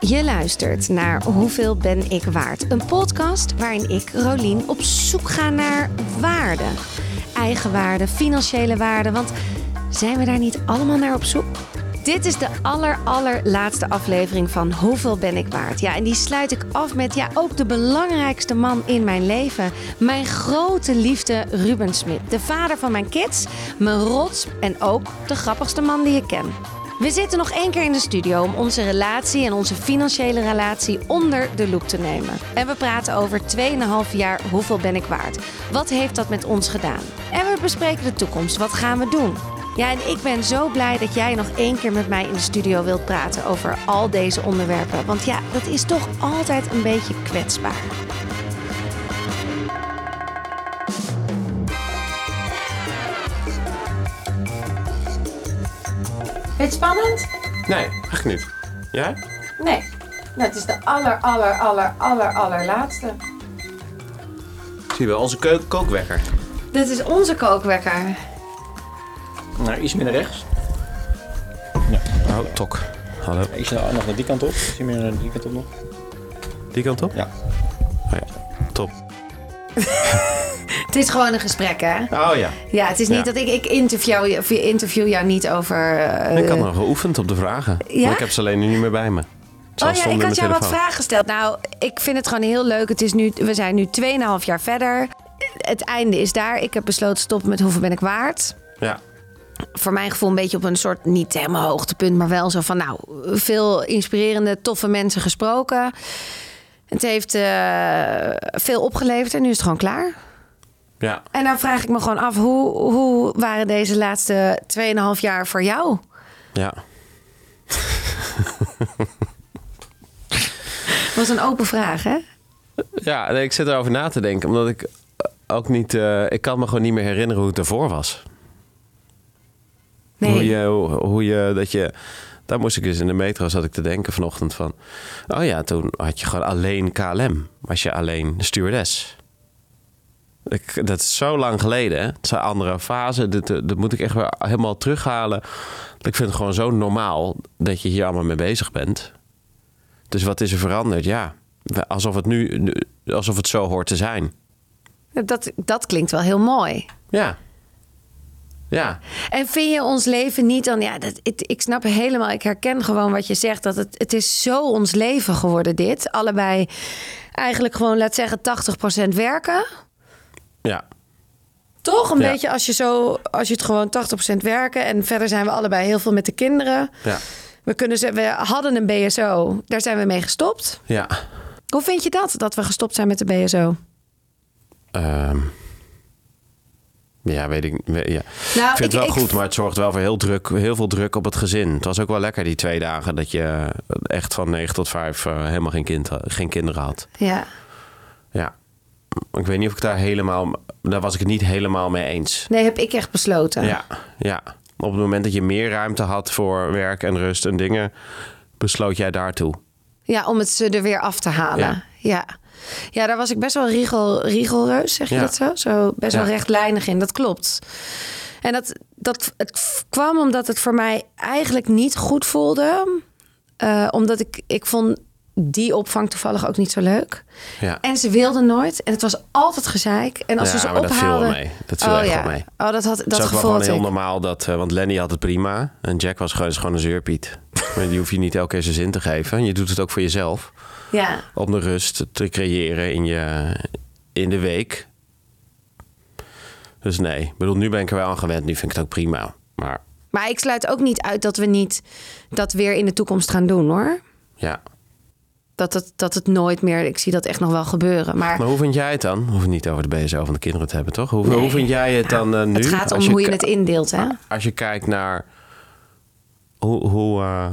Je luistert naar Hoeveel ben ik waard? Een podcast waarin ik, Rolien, op zoek ga naar waarde. Eigenwaarde, financiële waarde, want zijn we daar niet allemaal naar op zoek? Dit is de aller, allerlaatste aflevering van Hoeveel ben ik waard? Ja, en die sluit ik af met ja, ook de belangrijkste man in mijn leven. Mijn grote liefde Ruben Smit. De vader van mijn kids, mijn rots en ook de grappigste man die ik ken. We zitten nog één keer in de studio om onze relatie en onze financiële relatie onder de loep te nemen. En we praten over 2,5 jaar hoeveel ben ik waard? Wat heeft dat met ons gedaan? En we bespreken de toekomst. Wat gaan we doen? Ja, en ik ben zo blij dat jij nog één keer met mij in de studio wilt praten over al deze onderwerpen. Want ja, dat is toch altijd een beetje kwetsbaar. Vind je het spannend? Nee, echt niet. Jij? Nee. Nou, het is de aller, aller, aller, aller, allerlaatste. Zie je wel, onze keu- kookwekker. Dit is onze kookwekker. Nou, iets meer naar rechts. Oh, tok. Hallo. Iets naar, nog naar die kant op. Iets meer naar die kant op nog. Die kant op? Ja. Oh ja, top. Het is gewoon een gesprek, hè? Oh ja. Ja, het is niet Ja. dat ik, ik interview, je- of je interview jou niet over... eh, ik had nog geoefend op de vragen. Ja? Maar ik heb ze alleen nu niet meer bij me. Oh ja, ik had jou wat vragen gesteld. Nou, ik vind het gewoon heel leuk. Het is nu, we zijn nu 2,5 jaar verder. Het einde is daar. Ik heb besloten stoppen met hoeveel ben ik waard. Ja. Voor mijn gevoel een beetje op een soort, niet helemaal hoogtepunt, maar wel zo van, nou, veel inspirerende, toffe mensen gesproken. Het heeft eh, veel opgeleverd en nu is het gewoon klaar. Ja. En dan vraag ik me gewoon af, hoe, hoe waren deze laatste 2,5 jaar voor jou? Ja. was een open vraag, hè? Ja, nee, ik zit erover na te denken. Omdat ik ook niet... eh, ik kan me gewoon niet meer herinneren hoe het ervoor was. Nee. Hoe je, hoe, hoe je, dat je... Daar moest ik dus in de metro zat ik te denken vanochtend van... Oh ja, toen had je gewoon alleen KLM. Was je alleen stewardess. Ik, dat is zo lang geleden. Hè? Het is een andere fase. Dat, dat moet ik echt weer helemaal terughalen. Ik vind het gewoon zo normaal dat je hier allemaal mee bezig bent. Dus wat is er veranderd? Ja, alsof het nu, alsof het zo hoort te zijn. Dat, dat klinkt wel heel mooi. Ja. Ja. En vind je ons leven niet dan... Ja, dat, ik, ik snap helemaal, ik herken gewoon wat je zegt. Dat het, het is zo ons leven geworden, dit. Allebei eigenlijk gewoon, laat zeggen, 80% werken. Ja. Toch? Een Ja. beetje als je, zo, als je het gewoon 80% werken... en verder zijn we allebei heel veel met de kinderen. Ja. We, kunnen ze, we hadden een BSO, daar zijn we mee gestopt. Ja. Hoe vind je dat, dat we gestopt zijn met de BSO? Ehm. ja, weet ik. Ja. Nou, ik vind het wel ik- goed, maar het zorgt wel voor heel, druk, heel veel druk op het gezin. Het was ook wel lekker die twee dagen dat je echt van 9 tot 5 eh, helemaal geen, kind, geen kinderen had. Ja. Ja. Ik weet niet of ik daar helemaal. Daar was ik het niet helemaal mee eens. Nee, heb ik echt besloten. Ja, ja. Op het moment dat je meer ruimte had voor werk en rust en dingen, besloot jij daartoe. Ja, om het ze er weer af te halen. Ja. Ja. ja. daar was ik best wel riegel, riegelreus, zeg je Ja. dat zo? Zo best wel rechtlijnig in, dat klopt. En dat, dat, het kwam omdat het voor mij eigenlijk niet goed voelde. Eh, omdat ik, ik vond die opvang toevallig ook niet zo leuk. Ja. En ze wilden nooit. En het was altijd gezeik. En als Ja, we ze maar dat viel wel ophaalden... mee. Dat viel oh, echt ja. mee. Oh, dat, had, dat gevoel gewoon heel ik. normaal dat, eh, want Lenny had het prima en Jack was gewoon, gewoon een zeurpiet. maar die hoef je niet elke keer zijn zin te geven. Je doet het ook voor jezelf. Ja. Om de rust te creëren in, je, in de week. Dus nee, ik bedoel, nu ben ik er wel aan gewend. Nu vind ik het ook prima. Maar Maar ik sluit ook niet uit dat we niet dat weer in de toekomst gaan doen, hoor. ja. Dat het, dat het nooit meer... Ik zie dat echt nog wel gebeuren. Maar, Maar hoe vind jij het dan? We hoeven het niet over de BSO van de kinderen te hebben, toch? Hoe, hoe vind jij het dan eh, nu? het gaat om hoe je het indeelt, hè? Als je kijkt naar hoe, hoe, eh,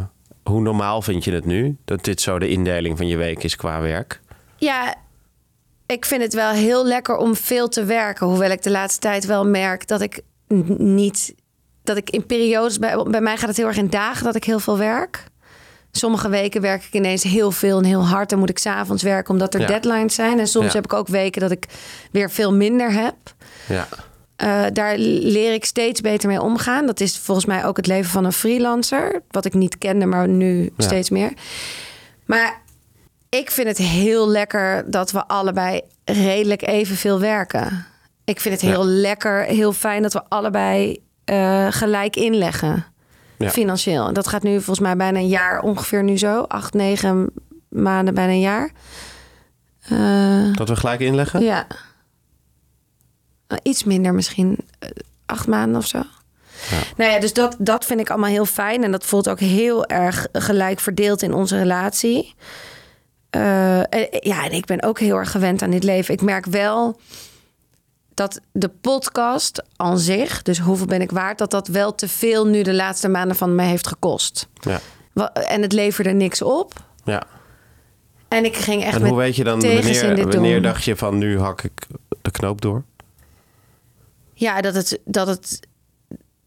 hoe normaal vind je het nu? Dat dit zo de indeling van je week is qua werk? Ja, ik vind het wel heel lekker om veel te werken. Hoewel ik de laatste tijd wel merk dat ik niet... Dat ik in periodes... Bij, bij mij gaat het heel erg in dagen dat ik heel veel werk. Sommige weken werk ik ineens heel veel en heel hard. Dan moet ik s'avonds werken omdat er Ja. deadlines zijn. En soms Ja. heb ik ook weken dat ik weer veel minder heb. Ja. Eh, daar leer ik steeds beter mee omgaan. Dat is volgens mij ook het leven van een freelancer. Wat ik niet kende, maar nu Ja. steeds meer. Maar ik vind het heel lekker dat we allebei redelijk evenveel werken. Ik vind het heel lekker, heel fijn dat we allebei eh, gelijk inleggen. Ja. Financieel. Dat gaat nu volgens mij bijna een jaar ongeveer nu zo. Acht, negen maanden, bijna een jaar. Eh, Dat we gelijk inleggen? ja. Iets minder misschien. eh, acht maanden of zo. Ja. Nou ja, dus dat, dat vind ik allemaal heel fijn. En dat voelt ook heel erg gelijk verdeeld in onze relatie. Eh, en- ja, en ik ben ook heel erg gewend aan dit leven. Ik merk wel dat de podcast aan zich, dus hoeveel ben ik waard, dat dat wel te veel nu de laatste maanden van me heeft gekost. Ja. En het leverde niks op. ja. En ik ging echt En met hoe weet je dan, wanneer, wanneer dacht je van nu hak ik de knoop door? Ja, dat het, dat het,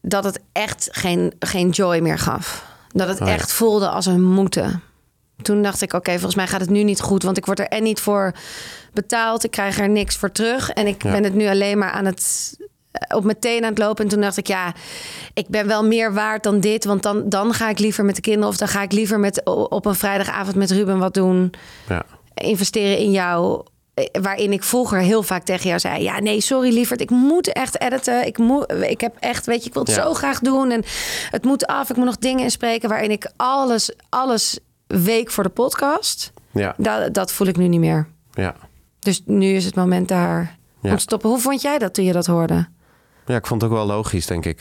dat het echt geen, geen joy meer gaf. Dat het Oh ja. echt voelde als een moeten. Toen dacht ik, oké, volgens mij gaat het nu niet goed. Want ik word er en niet voor betaald. Ik krijg er niks voor terug. En ik Ja. ben het nu alleen maar aan het op mijn teen aan het lopen. En toen dacht ik, ja, ik ben wel meer waard dan dit. Want dan, dan ga ik liever met de kinderen... of dan ga ik liever met, op een vrijdagavond met Ruben wat doen Ja. investeren in jou. eh, Waarin ik vroeger heel vaak tegen jou zei: Ja, nee, sorry lieverd, ik moet echt editen. Ik, moet, ik heb echt, weet je, ik wil het Ja. zo graag doen. En het moet af. Ik moet nog dingen inspreken waarin ik alles, alles week voor de podcast. Ja. Dat, dat voel ik nu niet meer. Ja. Dus nu is het moment daar Ja. om te stoppen. Hoe vond jij dat toen je dat hoorde? Ja, ik vond het ook wel logisch, denk ik.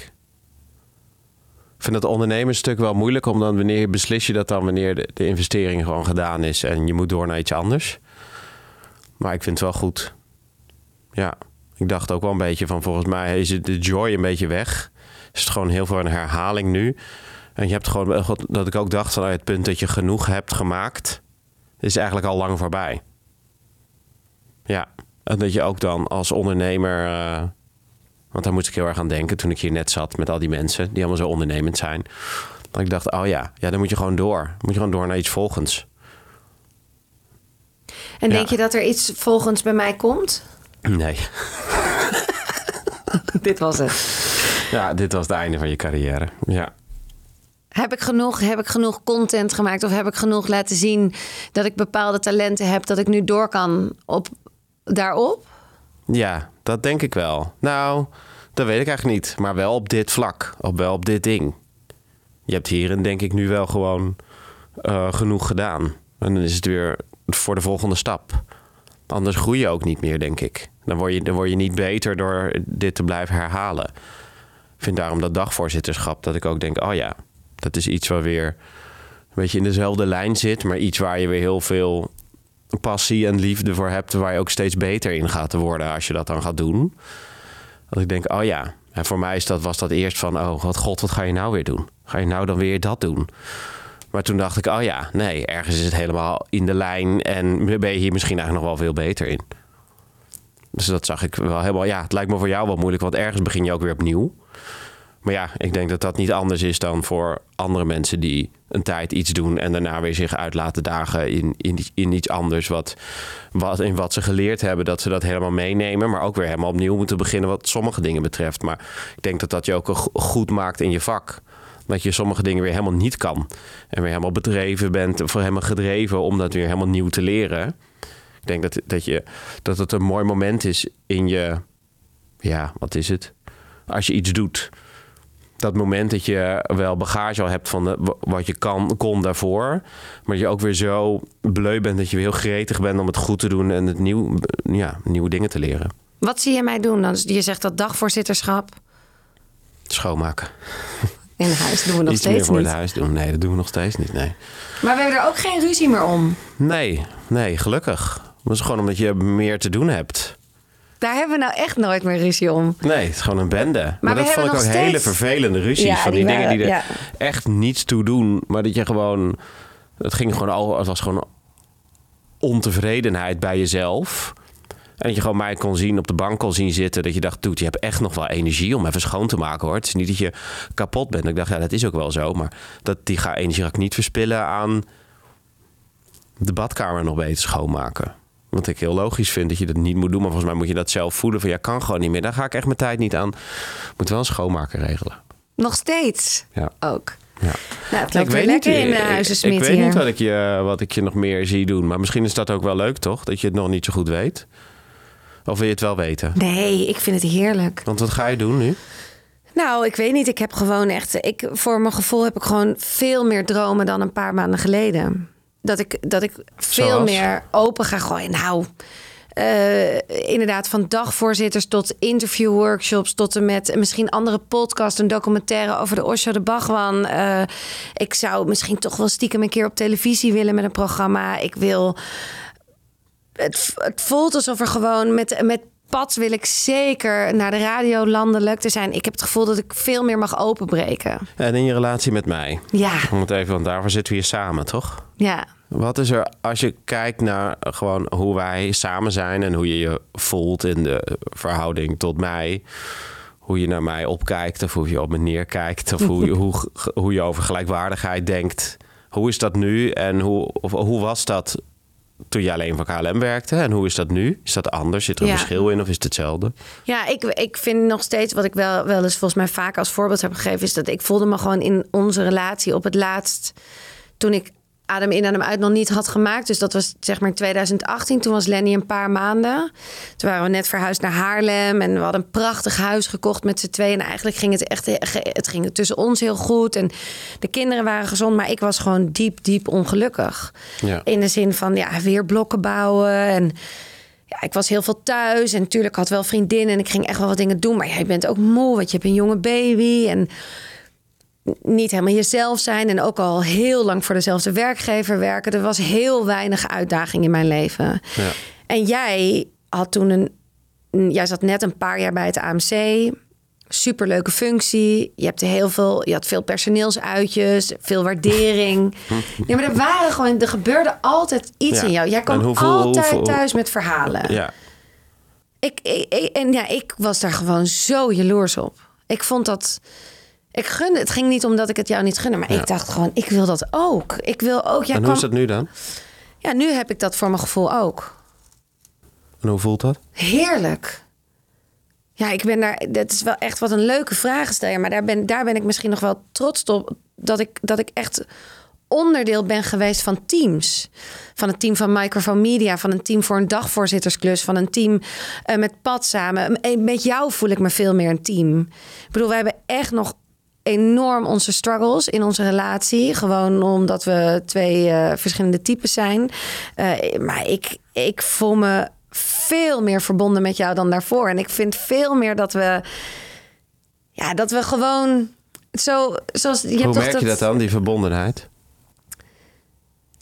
Ik vind het ondernemersstuk wel moeilijk, omdat wanneer beslis je dat dan wanneer de, de investering gewoon gedaan is en je moet door naar iets anders. Maar ik vind het wel goed. Ja, ik dacht ook wel een beetje van volgens mij is het de joy een beetje weg. Is het gewoon heel veel een herhaling nu. En je hebt gewoon, dat ik ook dacht van het punt dat je genoeg hebt gemaakt, is eigenlijk al lang voorbij. Ja, en dat je ook dan als ondernemer. eh, want daar moest ik heel erg aan denken toen ik hier net zat met al die mensen die allemaal zo ondernemend zijn. Dat ik dacht, oh ja, ja, dan moet je gewoon door. Dan moet je gewoon door naar iets volgens. En Ja. denk je dat er iets volgens bij mij komt? Nee. Dit was het. Ja, dit was het einde van je carrière. Ja. Heb ik, genoeg, heb ik genoeg content gemaakt of heb ik genoeg laten zien dat ik bepaalde talenten heb dat ik nu door kan op, daarop? Ja, dat denk ik wel. Nou, dat weet ik eigenlijk niet. Maar wel op dit vlak. Op, wel op dit ding. Je hebt hierin denk ik nu wel gewoon eh, genoeg gedaan. En dan is het weer voor de volgende stap. Anders groei je ook niet meer, denk ik. Dan word je, dan word je niet beter door dit te blijven herhalen. Ik vind daarom dat dagvoorzitterschap dat ik ook denk... oh ja, dat is iets waar weer een beetje in dezelfde lijn zit... maar iets waar je weer heel veel passie en liefde voor hebt... waar je ook steeds beter in gaat worden als je dat dan gaat doen. Dat ik denk, oh ja. En voor mij is dat, was dat eerst van... oh wat god, wat ga je nou weer doen? Ga je nou dan weer dat doen? Maar toen dacht ik, oh ja, nee, ergens is het helemaal in de lijn... en ben je hier misschien eigenlijk nog wel veel beter in. Dus dat zag ik wel helemaal... Ja, het lijkt me voor jou wel moeilijk... want ergens begin je ook weer opnieuw. Maar ja, ik denk dat dat niet anders is dan voor andere mensen die een tijd iets doen en daarna weer zich uit laten dagen in, in, in iets anders. Wat, wat, in wat ze geleerd hebben, dat ze dat helemaal meenemen, maar ook weer helemaal opnieuw moeten beginnen wat sommige dingen betreft. Maar ik denk dat dat je ook go- goed maakt in je vak. Dat je sommige dingen weer helemaal niet kan. En weer helemaal bedreven bent, of helemaal gedreven om dat weer helemaal nieuw te leren. Ik denk dat, dat, je, dat het een mooi moment is in je, ja, wat is het? Als je iets doet dat moment dat je wel bagage al hebt van de, wat je kan, kon daarvoor. Maar dat je ook weer zo bleu bent dat je weer heel gretig bent om het goed te doen en het nieuw, ja, nieuwe dingen te leren. Wat zie je mij doen? Dan? Je zegt dat dagvoorzitterschap Schoonmaken. in huis doen we nog Iets meer steeds voor niet. het huis doen. Nee, dat doen we nog steeds niet. Nee, Maar we hebben er ook geen ruzie meer om. nee, nee gelukkig. Dat is gewoon omdat je meer te doen hebt. Daar hebben we nou echt nooit meer ruzie om. Nee, het is gewoon een bende. Maar, dat vond ik ook hele vervelende ruzies. Ja, van die, die dingen die er ja. echt niets toe doen. Maar dat je gewoon... Het ging gewoon al... Het was gewoon ontevredenheid bij jezelf. En dat je gewoon mij kon zien, op de bank kon zien zitten. Dat je dacht, dude, je hebt echt nog wel energie om even schoon te maken hoor. Het is niet dat je kapot bent. Ik dacht, ja, dat is ook wel zo. Maar dat, die ga, energie ga ik niet verspillen aan de badkamer nog beter schoonmaken. Wat ik heel logisch vind dat je dat niet moet doen. Maar volgens mij moet je dat zelf voelen. Van ja, kan gewoon niet meer. Daar ga ik echt mijn tijd niet aan. Moet wel een schoonmaker regelen. Nog steeds Ja. ook. Ja. Nou, het loopt weer lekker in de ik- huizen Ik, ik weet niet wat ik, je, wat ik je nog meer zie doen. Maar misschien is dat ook wel leuk, toch? Dat je het nog niet zo goed weet. Of wil je het wel weten? Nee, ik vind het heerlijk. Want wat ga je doen nu? Nou, ik weet niet. Ik heb gewoon echt. Ik, voor mijn gevoel heb ik gewoon veel meer dromen dan een paar maanden geleden. Dat ik, dat ik veel Zoals? meer open ga gooien. Nou, eh, inderdaad, van dagvoorzitters tot interviewworkshops, tot en met misschien andere podcasts, een documentaire over de Osho de Bhagwan. Eh, ik zou misschien toch wel stiekem een keer op televisie willen met een programma. Ik wil. Het, het voelt alsof er gewoon met, met Pad wil ik zeker naar de radio landelijk te zijn. Ik heb het gevoel dat ik veel meer mag openbreken. En in je relatie met mij? Ja, Om het even, want daarvoor zitten we hier samen, toch? ja. Wat is er, als je kijkt naar gewoon hoe wij samen zijn en hoe je je voelt in de verhouding tot mij, hoe je naar mij opkijkt of hoe je op me neerkijkt of hoe je, hoe, hoe je over gelijkwaardigheid denkt. Hoe is dat nu en hoe, of, hoe was dat toen je alleen voor KLM werkte en hoe is dat nu? Is dat anders? Zit er een Ja. verschil in of is het hetzelfde? Ja, ik, ik vind nog steeds wat ik wel, wel eens volgens mij vaak als voorbeeld heb gegeven, is dat ik voelde me gewoon in onze relatie op het laatst toen ik Adem in, Adem uit nog niet had gemaakt. Dus dat was zeg maar in 2018. Toen was Lenny een paar maanden. Toen waren we net verhuisd naar Haarlem. En we hadden een prachtig huis gekocht met z'n tweeën. En eigenlijk ging het echt het ging tussen ons heel goed. En de kinderen waren gezond. Maar ik was gewoon diep, diep ongelukkig. Ja. In de zin van ja, weer blokken bouwen. En ja, ik was heel veel thuis. En natuurlijk had wel vriendinnen. En ik ging echt wel wat dingen doen. Maar ja, je bent ook moe. Want je hebt een jonge baby. En niet helemaal jezelf zijn. En ook al heel lang voor dezelfde werkgever werken. Er was heel weinig uitdaging in mijn leven. Ja. En jij had toen een. Jij zat net een paar jaar bij het AMC. Superleuke functie. Je hebt heel veel. Je had veel personeelsuitjes, veel waardering. nee, maar er waren gewoon. Er gebeurde altijd iets Ja. in jou. Jij kwam hoeveel- altijd hoeveel- thuis met verhalen. Ja. Ik, ik, ik- en ja, ik was daar gewoon zo jaloers op. Ik vond dat. Ik gunde. Het ging niet omdat ik het jou niet gunde, maar Ja. ik dacht gewoon, ik wil dat ook. Ik wil ook. Jij en hoe kwam, is dat nu dan? Ja, nu heb ik dat voor mijn gevoel ook. En hoe voelt dat? Heerlijk. Ja, ik ben daar. Dat is wel echt wat een leuke vraag stel je, maar daar ben, daar ben ik misschien nog wel trots op dat ik, dat ik echt onderdeel ben geweest van teams. Van het team van Microphone Media, van een team voor een dagvoorzittersklus, van een team eh, met Pat samen. Eh, Met jou voel ik me veel meer een team. Ik bedoel, we hebben echt nog enorm onze struggles in onze relatie. Gewoon omdat we twee eh, verschillende types zijn. Eh, maar ik, ik voel me veel meer verbonden met jou dan daarvoor. En ik vind veel meer dat we... Ja, dat we gewoon... Zo, zoals, je hebt hoe toch merk je dat dan, die verbondenheid?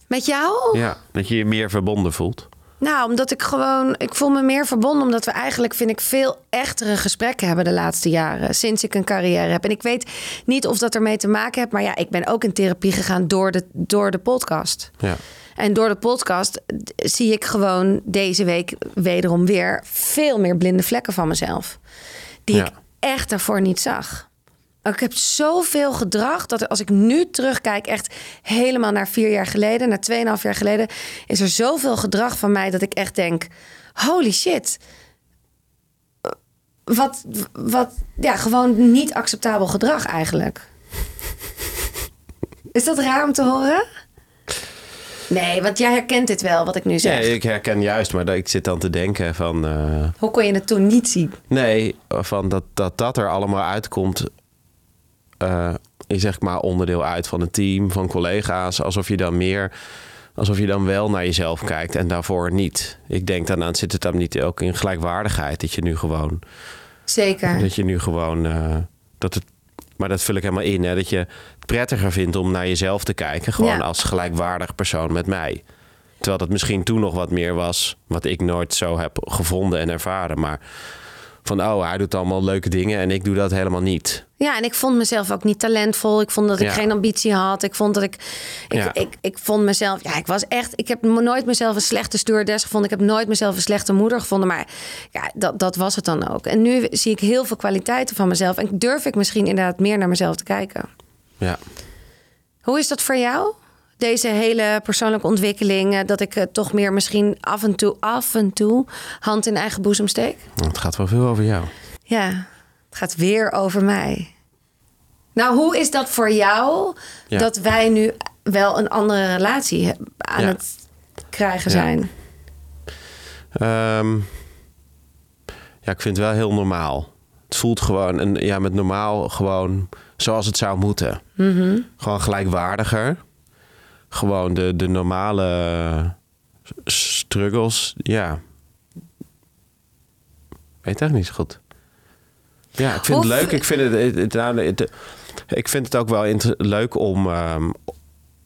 Met jou? Ja, dat je je meer verbonden voelt. Nou, omdat ik gewoon, ik voel me meer verbonden, omdat we eigenlijk, vind ik, veel echtere gesprekken hebben de laatste jaren. Sinds ik een carrière heb. En ik weet niet of dat ermee te maken heeft, maar ja, ik ben ook in therapie gegaan door de, door de podcast. Ja. En door de podcast zie ik gewoon deze week wederom weer veel meer blinde vlekken van mezelf. Die Ja. ik echt daarvoor niet zag. Ik heb zoveel gedrag dat als ik nu terugkijk, echt helemaal naar vier jaar geleden, naar tweeënhalf jaar geleden, is er zoveel gedrag van mij dat ik echt denk: holy shit. Wat, wat, ja, gewoon niet acceptabel gedrag eigenlijk. Is dat raar om te horen? Nee, want jij herkent dit wel, wat ik nu zeg. Ja, ik herken juist, maar dat- ik zit dan te denken van... eh, Hoe kon je het toen niet zien? nee, van dat, dat dat er allemaal uitkomt... eh is zeg maar onderdeel uit van een team, van collega's. Alsof je dan meer... Alsof je dan wel naar jezelf kijkt en daarvoor niet. Ik denk dan aan, zit het dan niet ook in gelijkwaardigheid? Dat je nu gewoon... Zeker. Dat je nu gewoon... eh, dat het, maar dat vul ik helemaal in, hè, dat je het prettiger vindt om naar jezelf te kijken. Gewoon Ja. als gelijkwaardig persoon met mij. Terwijl dat misschien toen nog wat meer was, wat ik nooit zo heb gevonden en ervaren. Maar van, oh, hij doet allemaal leuke dingen en ik doe dat helemaal niet. Ja, en ik vond mezelf ook niet talentvol. Ik vond dat ik Ja. geen ambitie had. Ik vond dat ik. Ik, Ja. ik, ik vond mezelf. Ja, ik was echt. Ik heb nooit mezelf een slechte stewardess gevonden. Ik heb nooit mezelf een slechte moeder gevonden. Maar ja, dat, dat was het dan ook. En nu zie ik heel veel kwaliteiten van mezelf. En durf ik misschien inderdaad meer naar mezelf te kijken. Ja. Hoe is dat voor jou? Deze hele persoonlijke ontwikkeling. eh, Dat ik eh, toch meer misschien af en toe, af en toe hand in eigen boezem steek. Het gaat wel veel over jou. Ja, het gaat weer over mij. Nou, hoe is dat voor jou Ja. dat wij nu wel een andere relatie aan Ja. het krijgen Ja. zijn? Ehm, ja, ik vind het wel heel normaal. Het voelt gewoon, en ja, met normaal gewoon zoals het zou moeten. Mhm. Gewoon gelijkwaardiger. Gewoon de, de normale struggles. Ja. Weet echt niet zo goed. Ja, ik vind het leuk. Ik vind het, het, het- nou, het- ik vind het ook wel leuk om ehm,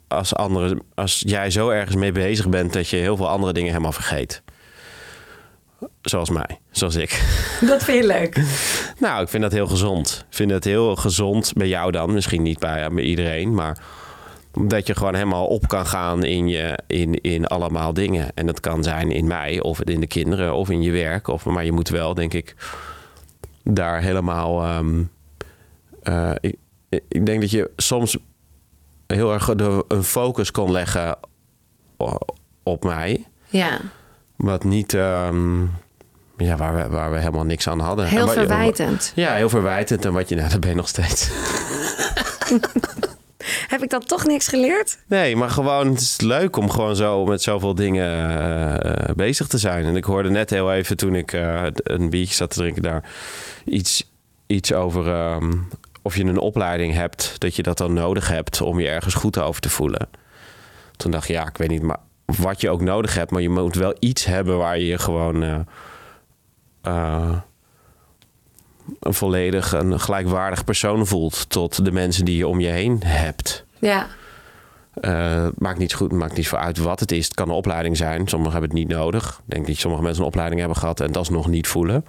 als, andere, als jij zo ergens mee bezig bent dat je heel veel andere dingen helemaal vergeet. Zoals mij, zoals ik. Dat vind je leuk. Nou, ik vind dat heel gezond. Ik vind het heel gezond bij jou dan. Misschien niet bij, bij iedereen, maar dat je gewoon helemaal op kan gaan in, je, in, in allemaal dingen. En dat kan zijn in mij, of in de kinderen, of in je werk. Of, maar je moet wel, denk ik, daar helemaal. ehm, eh, ik, ik denk dat je soms heel erg de, een focus kon leggen op mij. Ja, Wat niet. ehm, ja, waar we, waar we helemaal niks aan hadden. En heel wat verwijtend. ja, heel verwijtend. En wat je, nou, dat ben je nog steeds. Heb ik dan toch niks geleerd? Nee, maar gewoon, het is leuk om gewoon zo met zoveel dingen eh, bezig te zijn. En ik hoorde net heel even toen ik eh, een biertje zat te drinken daar iets, iets over ehm, of je een opleiding hebt, dat je dat dan nodig hebt om je ergens goed over te voelen. Toen dacht ik, ja, ik weet niet maar wat je ook nodig hebt, maar je moet wel iets hebben waar je je gewoon eh, eh, een volledig, een gelijkwaardig persoon voelt tot de mensen die je om je heen hebt. Ja, Eh, maakt niet goed, maakt niet zo uit wat het is. Het kan een opleiding zijn. Sommigen hebben het niet nodig. Ik denk dat sommige mensen een opleiding hebben gehad en dat nog niet voelen.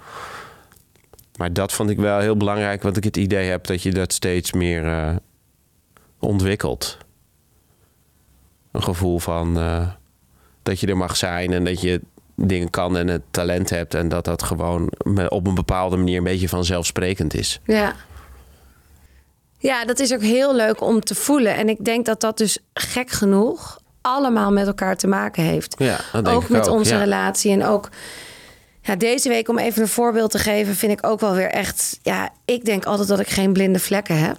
Maar dat vond ik wel heel belangrijk, want ik het idee heb dat je dat steeds meer eh, ontwikkelt. Een gevoel van eh, dat je er mag zijn en dat je dingen kan en het talent hebt en dat dat gewoon op een bepaalde manier een beetje vanzelfsprekend is. ja. Ja, dat is ook heel leuk om te voelen. En ik denk dat dat dus gek genoeg allemaal met elkaar te maken heeft. Ja, dat denk ook ik met ook, onze ja. relatie. En ook ja, deze week, om even een voorbeeld te geven, vind ik ook wel weer echt. Ja, ik denk altijd dat ik geen blinde vlekken heb.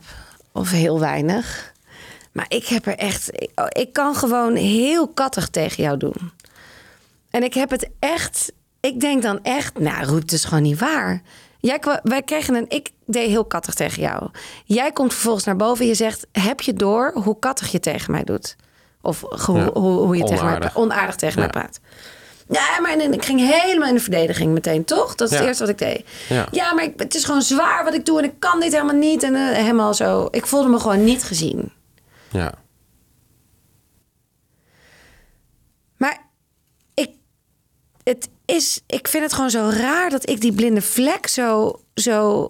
Of heel weinig. Maar ik heb er echt. Ik, ik kan gewoon heel kattig tegen jou doen. En ik heb het echt. Ik denk dan echt. Nou, het is gewoon niet waar. Jij, wij kregen een. Ik deed heel kattig tegen jou. Jij komt vervolgens naar boven en je zegt: Heb je door hoe kattig je tegen mij doet? Of Ja, hoe, hoe je tegen mij onaardig. tegen Ja. mij praat. Ja, maar en ik ging helemaal in de verdediging meteen, toch? Dat is het Ja. eerste wat ik deed. Ja. maar ik, het is gewoon zwaar wat ik doe en ik kan dit helemaal niet. En eh, helemaal zo. Ik voelde me gewoon niet gezien. Ja. Maar ik, het is, ik vind het gewoon zo raar dat ik die blinde vlek zo, zo.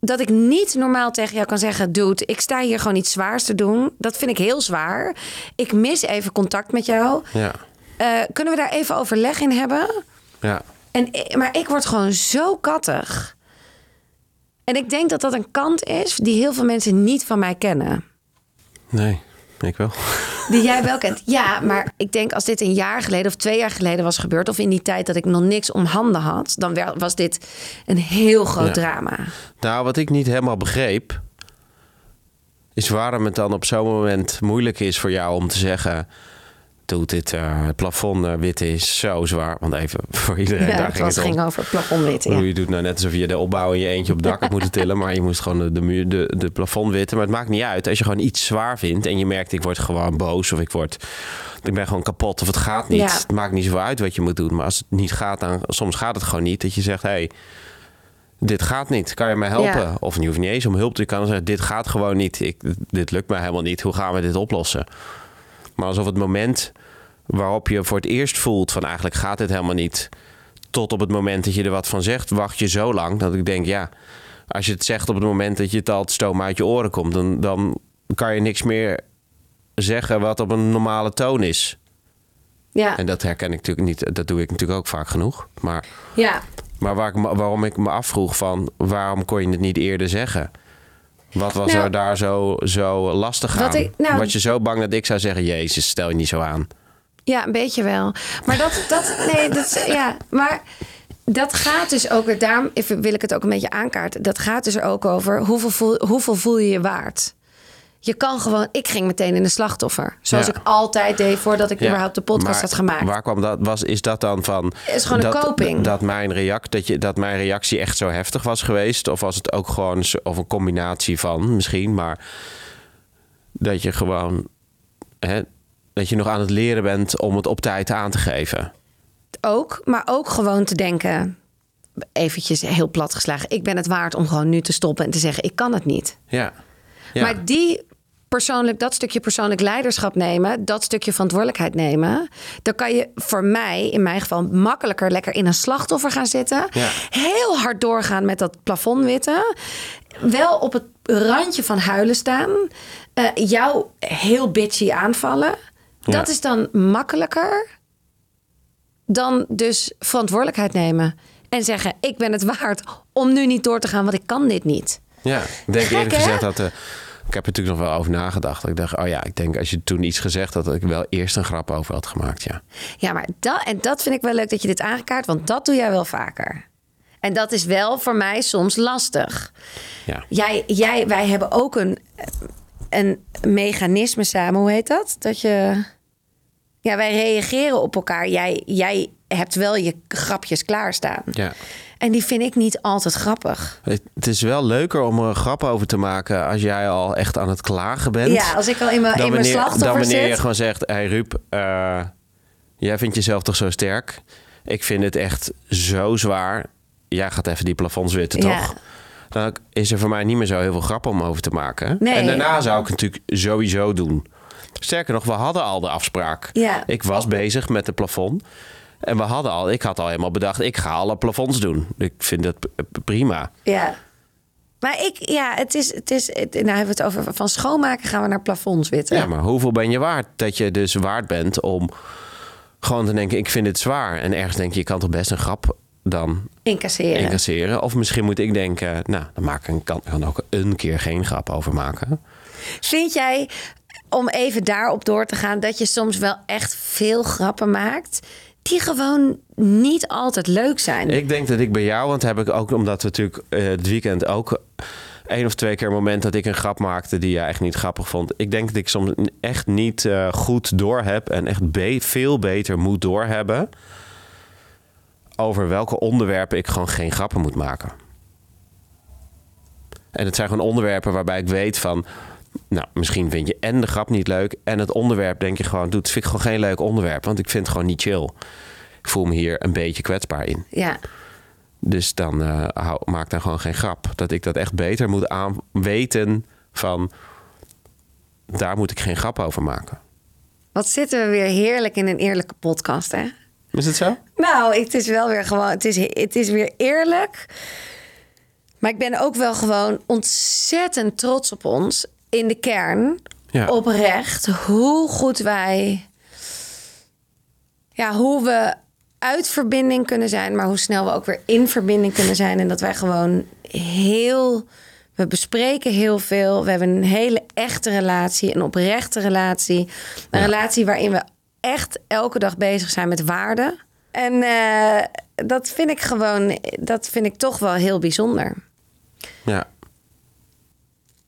Dat ik niet normaal tegen jou kan zeggen: Dude, ik sta hier gewoon iets zwaars te doen. Dat vind ik heel zwaar. Ik mis even contact met jou. Ja. Eh, kunnen we daar even overleg in hebben? Ja. En, maar ik word gewoon zo kattig. En ik denk dat dat een kant is die heel veel mensen niet van mij kennen. Nee, ik wel. Die jij wel kent. Ja, maar ik denk als dit een jaar geleden of twee jaar geleden was gebeurd... of in die tijd dat ik nog niks om handen had... dan was dit een heel groot Ja. drama. Nou, wat ik niet helemaal begreep, is waarom het dan op zo'n moment moeilijk is voor jou om te zeggen. Doe dit het plafond eh, wit is zo zwaar. Want even voor iedereen, Ja, daar het ging was, het ging over plafondwit. Hoe Ja. Je doet nou net alsof je de opbouw in je eentje op het dak had moeten tillen. Maar je moest gewoon de, de, muur, de, de plafond witten. Maar het maakt niet uit. Als je gewoon iets zwaar vindt en je merkt ik word gewoon boos of ik word... Ik ben gewoon kapot of het gaat niet. Ja. Het maakt niet zoveel uit wat je moet doen. Maar als het niet gaat, dan soms gaat het gewoon niet. Dat je zegt, hé, hey, dit gaat niet. Kan je mij helpen? Ja. Of je hoeft niet eens om hulp te kan zeggen, dit gaat gewoon niet. Ik, dit lukt mij helemaal niet. Hoe gaan we dit oplossen? Maar alsof het moment waarop je voor het eerst voelt van eigenlijk gaat dit helemaal niet. Tot op het moment dat je er wat van zegt, wacht je zo lang dat ik denk, ja, als je het zegt op het moment dat je het al het stoom uit je oren komt, dan, dan kan je niks meer zeggen wat op een normale toon is. Ja. En dat herken ik natuurlijk niet, dat doe ik natuurlijk ook vaak genoeg. Maar, ja, maar waar ik, waarom ik me afvroeg van waarom kon je het niet eerder zeggen? Wat was Nou, er daar zo, zo lastig aan? ik- nou- was je zo bang dat ik zou zeggen, Jezus, stel je niet zo aan. Ja, een beetje wel. Maar dat, dat nee, dat, ja, maar dat gaat dus ook daarom even wil ik het ook een beetje aankaarten. Dat gaat dus er ook over hoeveel voel, hoeveel voel je je waard. Je kan gewoon, ik ging meteen in de slachtoffer. Zoals Ja. ik altijd deed voordat ik Ja, überhaupt de podcast maar had gemaakt. Waar kwam dat? Was, is dat dan van. is gewoon een dat, coping. Dat mijn, react, dat, je, dat mijn reactie echt zo heftig was geweest? Of was het ook gewoon of een combinatie van misschien, maar dat je gewoon. Hè, dat je nog aan het leren bent om het op tijd aan te geven. Ook, maar ook gewoon te denken, eventjes heel plat geslagen. Ik ben het waard om gewoon nu te stoppen en te zeggen, ik kan het niet. Ja. ja. Maar die persoonlijk, dat stukje persoonlijk leiderschap nemen, dat stukje verantwoordelijkheid nemen, dan kan je voor mij, in mijn geval, makkelijker lekker in een slachtoffer gaan zitten. Ja. Heel hard doorgaan met dat plafond witten. Wel op het randje van huilen staan. eh, jou heel bitchy aanvallen. Ja. Dat is dan makkelijker dan dus verantwoordelijkheid nemen. En zeggen, ik ben het waard om nu niet door te gaan, want ik kan dit niet. Ja, ik denk Gek, eerlijk gezegd dat... eh, ik heb er natuurlijk nog wel over nagedacht. Ik dacht, oh ja, ik denk als je toen iets gezegd had... dat ik wel eerst een grap over had gemaakt, ja. Ja, maar dat, en dat vind ik wel leuk dat je dit aangekaart, want dat doe jij wel vaker. En dat is wel voor mij soms lastig. Ja, Jij, jij, wij hebben ook een, een mechanisme samen, hoe heet dat? Dat je. Ja, wij reageren op elkaar. Jij, jij hebt wel je grapjes klaarstaan. ja. En die vind ik niet altijd grappig. Het is wel leuker om er een grap over te maken... als jij al echt aan het klagen bent. Ja, als ik al in mijn, in mijn slachtoffer dan wanneer zit. je gewoon zegt... Hé hey Ruud, eh, jij vindt jezelf toch zo sterk? Ik vind het echt zo zwaar. Jij gaat even die plafonds witten, Ja. toch? Dan is er voor mij niet meer zo heel veel grap om over te maken. Nee. En daarna zou ik het natuurlijk sowieso doen. Sterker nog, we hadden al de afspraak. Ja. Ik was bezig met het plafond. En we hadden al, ik had al helemaal bedacht, ik ga alle plafonds doen. Ik vind dat prima. Ja. Maar ik, ja, het is, het is, het, nou hebben we het over van schoonmaken gaan we naar plafonds witten. Ja, maar hoeveel ben je waard? Dat je dus waard bent om gewoon te denken, ik vind het zwaar. En ergens denk je, je kan toch best een grap dan Incasseren. incasseren. Of misschien moet ik denken, nou, dan maak ik kan, kan ook een keer geen grap over maken. Vind jij, om even daarop door te gaan, dat je soms wel echt veel grappen maakt die gewoon niet altijd leuk zijn? Ik denk dat ik bij jou, want heb ik ook, omdat we natuurlijk eh, het weekend ook één of twee keer een moment dat ik een grap maakte die je echt niet grappig vond. Ik denk dat ik soms echt niet eh, goed door heb en echt be- veel beter moet doorhebben over welke onderwerpen ik gewoon geen grappen moet maken. En het zijn gewoon onderwerpen waarbij ik weet van, nou, misschien vind je en de grap niet leuk en het onderwerp denk je gewoon, doet, vind ik gewoon geen leuk onderwerp, want ik vind het gewoon niet chill. Ik voel me hier een beetje kwetsbaar in. Ja. Dus dan eh, hou, maak dan gewoon geen grap. Dat ik dat echt beter moet aan weten van... daar moet ik geen grap over maken. Wat zitten we weer heerlijk in een eerlijke podcast, hè? Is het zo? Nou, het is wel weer gewoon, het is, het is weer eerlijk. Maar ik ben ook wel gewoon ontzettend trots op ons in de kern. Ja. Oprecht, hoe goed wij, ja, hoe we uit verbinding kunnen zijn, maar hoe snel we ook weer in verbinding kunnen zijn. En dat wij gewoon heel, we bespreken heel veel. We hebben een hele echte relatie, een oprechte relatie. Een relatie waarin we echt elke dag bezig zijn met waarden. En eh, dat vind ik gewoon, dat vind ik toch wel heel bijzonder. Ja.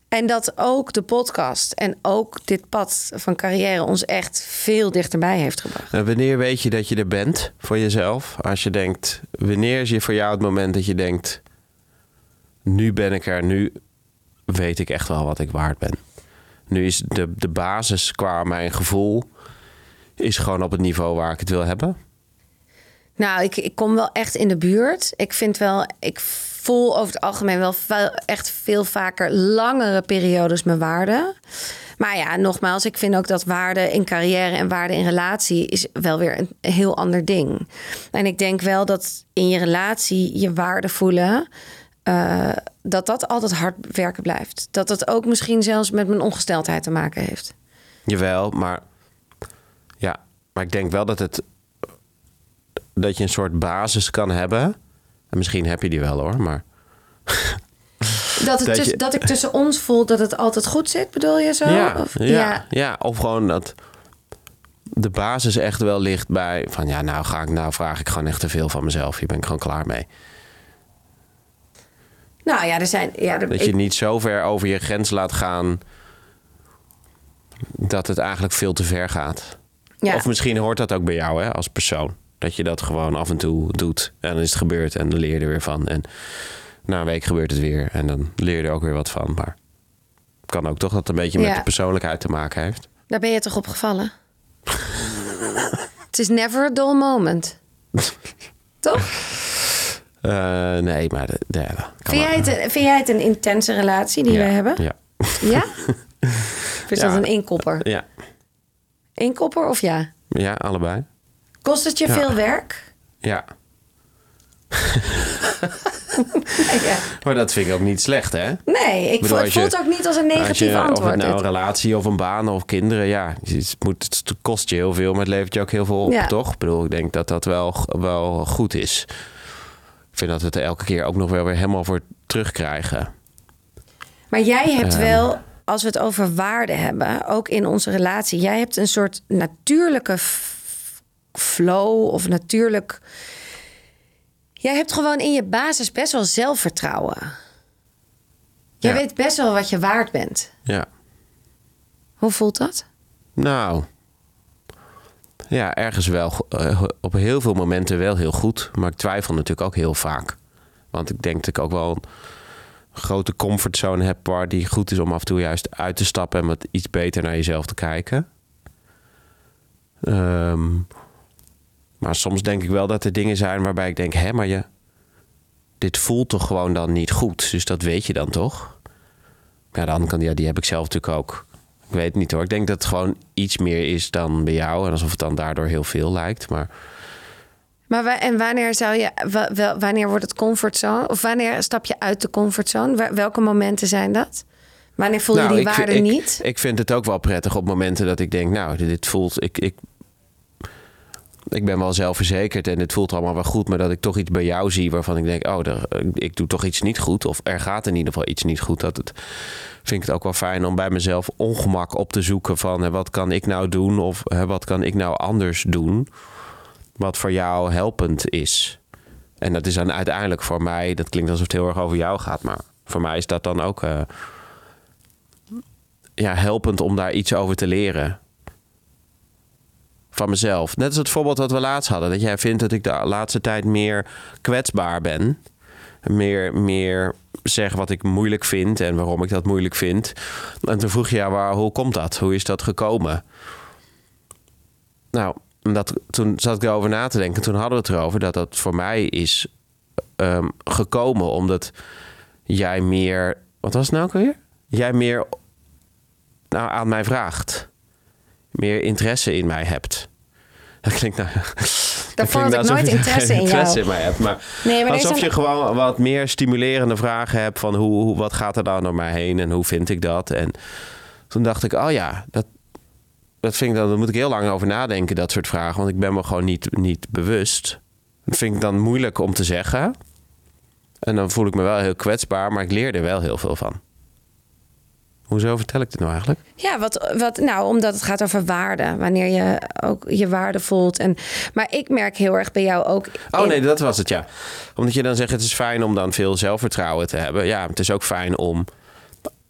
En dat ook de podcast en ook dit pad van carrière ons echt veel dichterbij heeft gebracht. En wanneer weet je dat je er bent voor jezelf? Als je denkt, wanneer is je voor jou het moment dat je denkt... nu ben ik er, nu weet ik echt wel wat ik waard ben. Nu is de, de basis qua mijn gevoel... is gewoon op het niveau waar ik het wil hebben. Nou, ik, ik kom wel echt in de buurt. Ik vind wel, ik voel over het algemeen wel echt veel vaker langere periodes mijn waarde. Maar ja, nogmaals, ik vind ook dat waarde in carrière en waarde in relatie is wel weer een heel ander ding. En ik denk wel dat in je relatie je waarde voelen, eh, dat dat altijd hard werken blijft. Dat dat ook misschien zelfs met mijn ongesteldheid te maken heeft. Jawel, maar ja, maar ik denk wel dat het dat je een soort basis kan hebben. En misschien heb je die wel hoor, maar Dat, het Dat tuss- je- dat ik tussen ons voel dat het altijd goed zit, bedoel je zo? ja, Of- ja, ja. of gewoon dat de basis echt wel ligt bij van ja, nou ga ik, nou vraag ik gewoon echt te veel van mezelf. Hier ben ik gewoon klaar mee. Nou ja, er zijn. Ja, er, Dat je niet zo ver over je grens laat gaan dat het eigenlijk veel te ver gaat. ja. Of misschien hoort dat ook bij jou hè, als persoon. Dat je dat gewoon af en toe doet en dan is het gebeurd en dan leer je er weer van. En na een week gebeurt het weer en dan leer je er ook weer wat van. Maar het kan ook toch dat het een beetje met Ja. de persoonlijkheid te maken heeft. Daar ben je toch op gevallen? het is never a dull moment. toch? Eh, nee, maar de, de, Vind jij, het, vind jij het een intense relatie die Ja, we hebben? Ja. Ja? Of is Ja. dat een inkopper? Ja. Inkopper of ja? ja, allebei. Kost het je Ja. veel werk? Ja. ja. Maar dat vind ik ook niet slecht, hè? Nee, ik bedoel, voel, het je- ook niet als een negatief je, of antwoord. het nou een relatie of een baan of kinderen, ja, het, moet, het kost je heel veel, maar het levert je ook heel veel op, Ja. toch? Ik bedoel, ik denk dat dat wel, wel goed is. Ik vind dat we het elke keer ook nog wel weer helemaal voor terugkrijgen. Maar jij hebt Ehm. wel, als we het over waarde hebben, ook in onze relatie, jij hebt een soort natuurlijke flow of natuurlijk. Jij hebt gewoon in je basis best wel zelfvertrouwen. Jij Ja. weet best wel wat je waard bent. Ja. Hoe voelt dat? Nou, ja, ergens wel. eh, op heel veel momenten wel heel goed. Maar ik twijfel natuurlijk ook heel vaak. Want ik denk dat ik ook wel een grote comfortzone heb... waar die goed is om af en toe juist uit te stappen... en wat iets beter naar jezelf te kijken. Ehm, maar soms denk ik wel dat er dingen zijn waarbij ik denk... hè, maar je, dit voelt toch gewoon dan niet goed? Dus dat weet je dan toch? Ja, de andere kant, ja, die heb ik zelf natuurlijk ook. Ik weet het niet hoor. Ik denk dat het gewoon iets meer is dan bij jou. En alsof het dan daardoor heel veel lijkt. Maar Maar en wanneer zou je, wanneer wordt het comfortzone? Of wanneer stap je uit de comfortzone? Welke momenten zijn dat? Wanneer voel je die Nou, ik, waarde ik, niet? Ik vind het ook wel prettig op momenten dat ik denk, nou, dit voelt. Ik, ik, ik ben wel zelfverzekerd en het voelt allemaal wel goed. Maar dat ik toch iets bij jou zie waarvan ik denk, oh, ik doe toch iets niet goed. Of er gaat in ieder geval iets niet goed. Dat het, vind ik het ook wel fijn om bij mezelf ongemak op te zoeken van hè, wat kan ik nou doen? Of hè, wat kan ik nou anders doen? Wat voor jou helpend is. En dat is dan uiteindelijk voor mij, dat klinkt alsof het heel erg over jou gaat, maar voor mij is dat dan ook eh, ja, helpend om daar iets over te leren. Van mezelf. Net als het voorbeeld wat we laatst hadden. Dat jij vindt dat ik de laatste tijd meer kwetsbaar ben. Meer, meer zeg wat ik moeilijk vind en waarom ik dat moeilijk vind. En toen vroeg je, ja, waar, hoe komt dat? Hoe is dat gekomen? Nou, dat, toen zat ik erover na te denken. Toen hadden we het erover dat dat voor mij is ehm, gekomen omdat jij meer. Wat was het nou ook alweer? Jij meer nou, aan mij vraagt. Meer interesse in mij hebt. Dat klinkt nou. Klinkt had ik alsof nooit interesse in interesse jou. in mij hebt. Maar, Nee, maar alsof je gewoon wat meer stimulerende vragen hebt van hoe, hoe, wat gaat er dan door mij heen en hoe vind ik dat? En toen dacht ik, oh ja, dat, dat vind ik dan, daar moet ik heel lang over nadenken, dat soort vragen. Want ik ben me gewoon niet, niet bewust. Dat vind ik dan moeilijk om te zeggen. En dan voel ik me wel heel kwetsbaar, maar ik leer er wel heel veel van. Hoezo vertel ik dit nou eigenlijk? Ja, wat, wat, nou, omdat het gaat over waarde. Wanneer je ook je waarde voelt. En, maar ik merk heel erg bij jou ook. Oh in- nee, dat was het ja. Omdat je dan zegt het is fijn om dan veel zelfvertrouwen te hebben. Ja, het is ook fijn om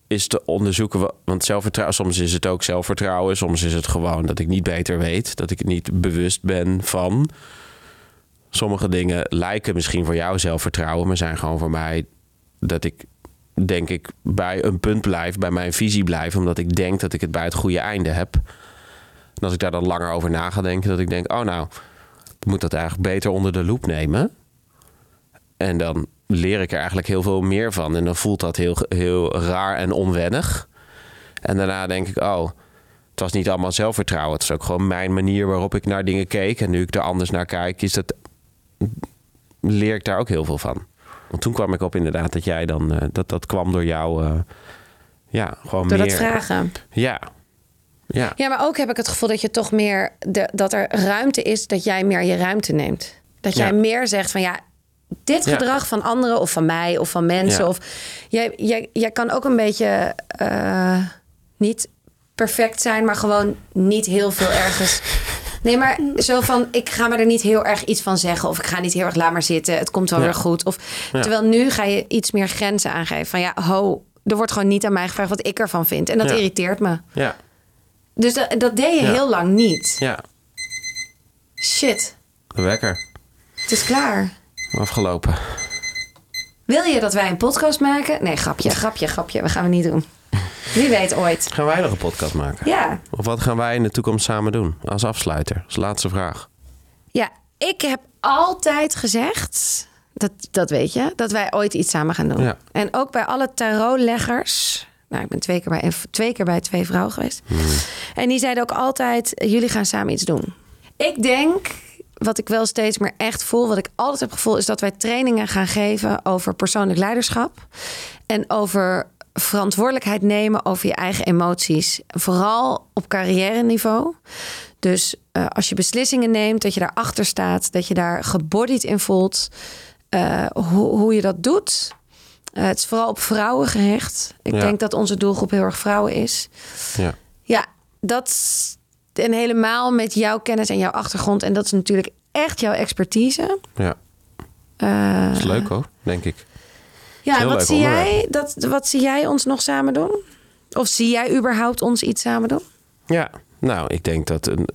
is te onderzoeken. wa- Want zelfvertrouwen, soms is het ook zelfvertrouwen. Soms is het gewoon dat ik niet beter weet. Dat ik niet bewust ben van. Sommige dingen lijken misschien voor jou zelfvertrouwen, maar zijn gewoon voor mij dat ik denk ik bij een punt blijf, bij mijn visie blijf, omdat ik denk dat ik het bij het goede einde heb. En als ik daar dan langer over na ga denken, dat ik denk, oh nou, ik moet dat eigenlijk beter onder de loep nemen. En dan leer ik er eigenlijk heel veel meer van. En dan voelt dat heel, heel raar en onwennig. En daarna denk ik, oh, het was niet allemaal zelfvertrouwen. Het is ook gewoon mijn manier waarop ik naar dingen keek. En nu ik er anders naar kijk, is dat, leer ik daar ook heel veel van. Want toen kwam ik op inderdaad dat jij dan, eh, dat dat kwam door jou, eh, ja, gewoon Door meer. dat vragen. Ja, ja, Ja, maar ook heb ik het gevoel dat je toch meer de, dat er ruimte is dat jij meer je ruimte neemt. Dat jij Ja. meer zegt van ja, dit Ja. gedrag van anderen of van mij of van mensen. Ja. Of jij, jij, jij kan ook een beetje eh, niet perfect zijn, maar gewoon niet heel veel ergens. Nee, maar zo van, ik ga me er niet heel erg iets van zeggen. Of ik ga niet heel erg, laat maar zitten. Het komt wel Ja. weer goed. Of, Ja. Terwijl nu ga je iets meer grenzen aangeven. Van ja, ho, er wordt gewoon niet aan mij gevraagd wat ik ervan vind. En dat Ja. irriteert me. Ja, Dus dat, dat deed je Ja. heel lang niet. ja. Shit, De wekker. het is klaar. Afgelopen. Wil je dat wij een podcast maken? Nee, grapje, grapje, grapje. We gaan we niet doen. Wie weet ooit. Gaan wij nog een podcast maken? Ja, Of wat gaan wij in de toekomst samen doen? Als afsluiter. Als laatste vraag. ja ik heb altijd gezegd, dat, dat weet je, dat wij ooit iets samen gaan doen. Ja. En ook bij alle tarotleggers. Nou, ik ben twee keer bij, twee keer bij twee vrouwen geweest. En die zeiden ook altijd, jullie gaan samen iets doen. Ik denk, wat ik wel steeds meer echt voel, wat ik altijd heb gevoeld, is dat wij trainingen gaan geven over persoonlijk leiderschap. En over verantwoordelijkheid nemen over je eigen emoties. Vooral op carrière niveau. Dus eh, als je beslissingen neemt, dat je daarachter staat, dat je daar gebodied in voelt. eh, hoe, hoe je dat doet. Eh, het is vooral op vrouwen gericht. Ik Ja. denk dat onze doelgroep heel erg vrouwen is. Ja. Ja, dat en helemaal met jouw kennis en jouw achtergrond. En dat is natuurlijk echt jouw expertise. Ja. Dat is leuk hoor, denk ik. Ja, wat zie, jij, dat, wat zie jij ons nog samen doen? Of zie jij überhaupt ons iets samen doen? Ja, nou, ik denk dat, een,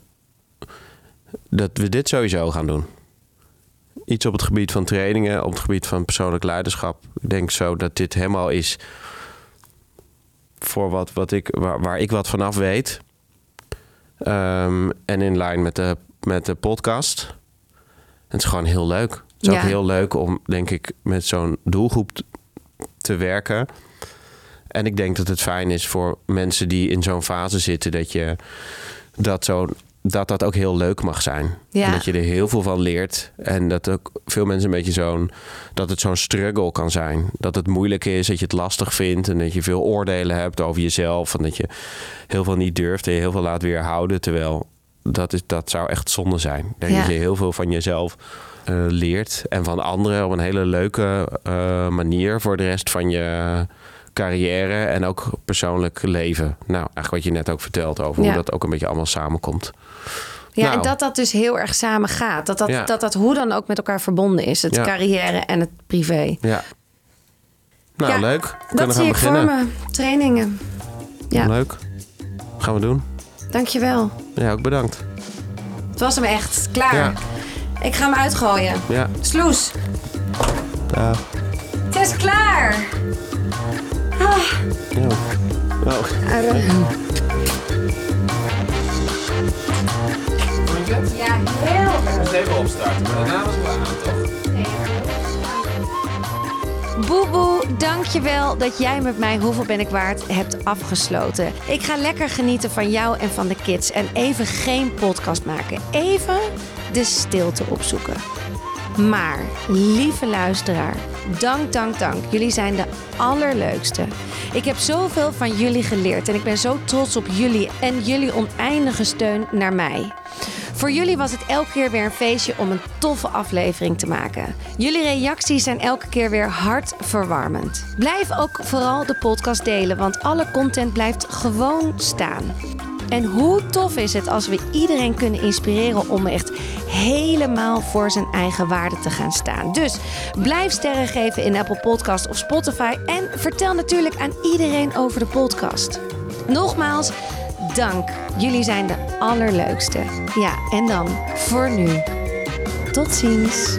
dat we dit sowieso gaan doen. Iets op het gebied van trainingen, op het gebied van persoonlijk leiderschap. Ik denk zo dat dit helemaal is voor wat, wat ik, waar, waar ik wat vanaf weet. Ehm, en in lijn met de, met de podcast. Het is gewoon heel leuk. Het is Ja. ook heel leuk om, denk ik, met zo'n doelgroep te werken. En ik denk dat het fijn is voor mensen die in zo'n fase zitten dat je dat zo dat dat ook heel leuk mag zijn. Ja. En dat je er heel veel van leert. En dat ook veel mensen een beetje zo'n dat het zo'n struggle kan zijn. Dat het moeilijk is, dat je het lastig vindt en dat je veel oordelen hebt over jezelf. En dat je heel veel niet durft en je heel veel laat weerhouden. Terwijl dat, is, dat zou echt zonde zijn. Ja. dat je heel veel van jezelf eh, leert. En van anderen op een hele leuke eh, manier voor de rest van je carrière en ook persoonlijk leven. Nou, eigenlijk wat je net ook vertelt over Ja. hoe dat ook een beetje allemaal samenkomt. Ja, Nou. en dat dat dus heel erg samen gaat. Dat dat, Ja. dat dat hoe dan ook met elkaar verbonden is. Het Ja. carrière en het privé. Ja. Nou, leuk. We dat kunnen zie gaan ik beginnen. voor me. Trainingen. Ja, Leuk. Gaan we doen. dankjewel. Ja, ook bedankt. Het was hem echt. Klaar. Ja. Ik ga hem uitgooien. Ja. Sloes. Dag. Het is klaar. Ah, Ja. Oh. ja, heel erg. Even opstarten, maar daarna was het wel aan, toch? Boeboe, dankjewel dat jij met mij Hoeveel Ben ik waard hebt afgesloten. Ik ga lekker genieten van jou en van de kids. En even geen podcast maken. Even de stilte opzoeken. Maar, lieve luisteraar, dank, dank, dank. Jullie zijn de allerleukste. Ik heb zoveel van jullie geleerd en ik ben zo trots op jullie en jullie oneindige steun naar mij. Voor jullie was het elke keer weer een feestje om een toffe aflevering te maken. Jullie reacties zijn elke keer weer hartverwarmend. Blijf ook vooral de podcast delen, want alle content blijft gewoon staan. En hoe tof is het als we iedereen kunnen inspireren om echt helemaal voor zijn eigen waarde te gaan staan. Dus blijf sterren geven in Apple Podcast of Spotify en vertel natuurlijk aan iedereen over de podcast. Nogmaals, dank. Jullie zijn de allerleukste. Ja, en dan voor nu. Tot ziens.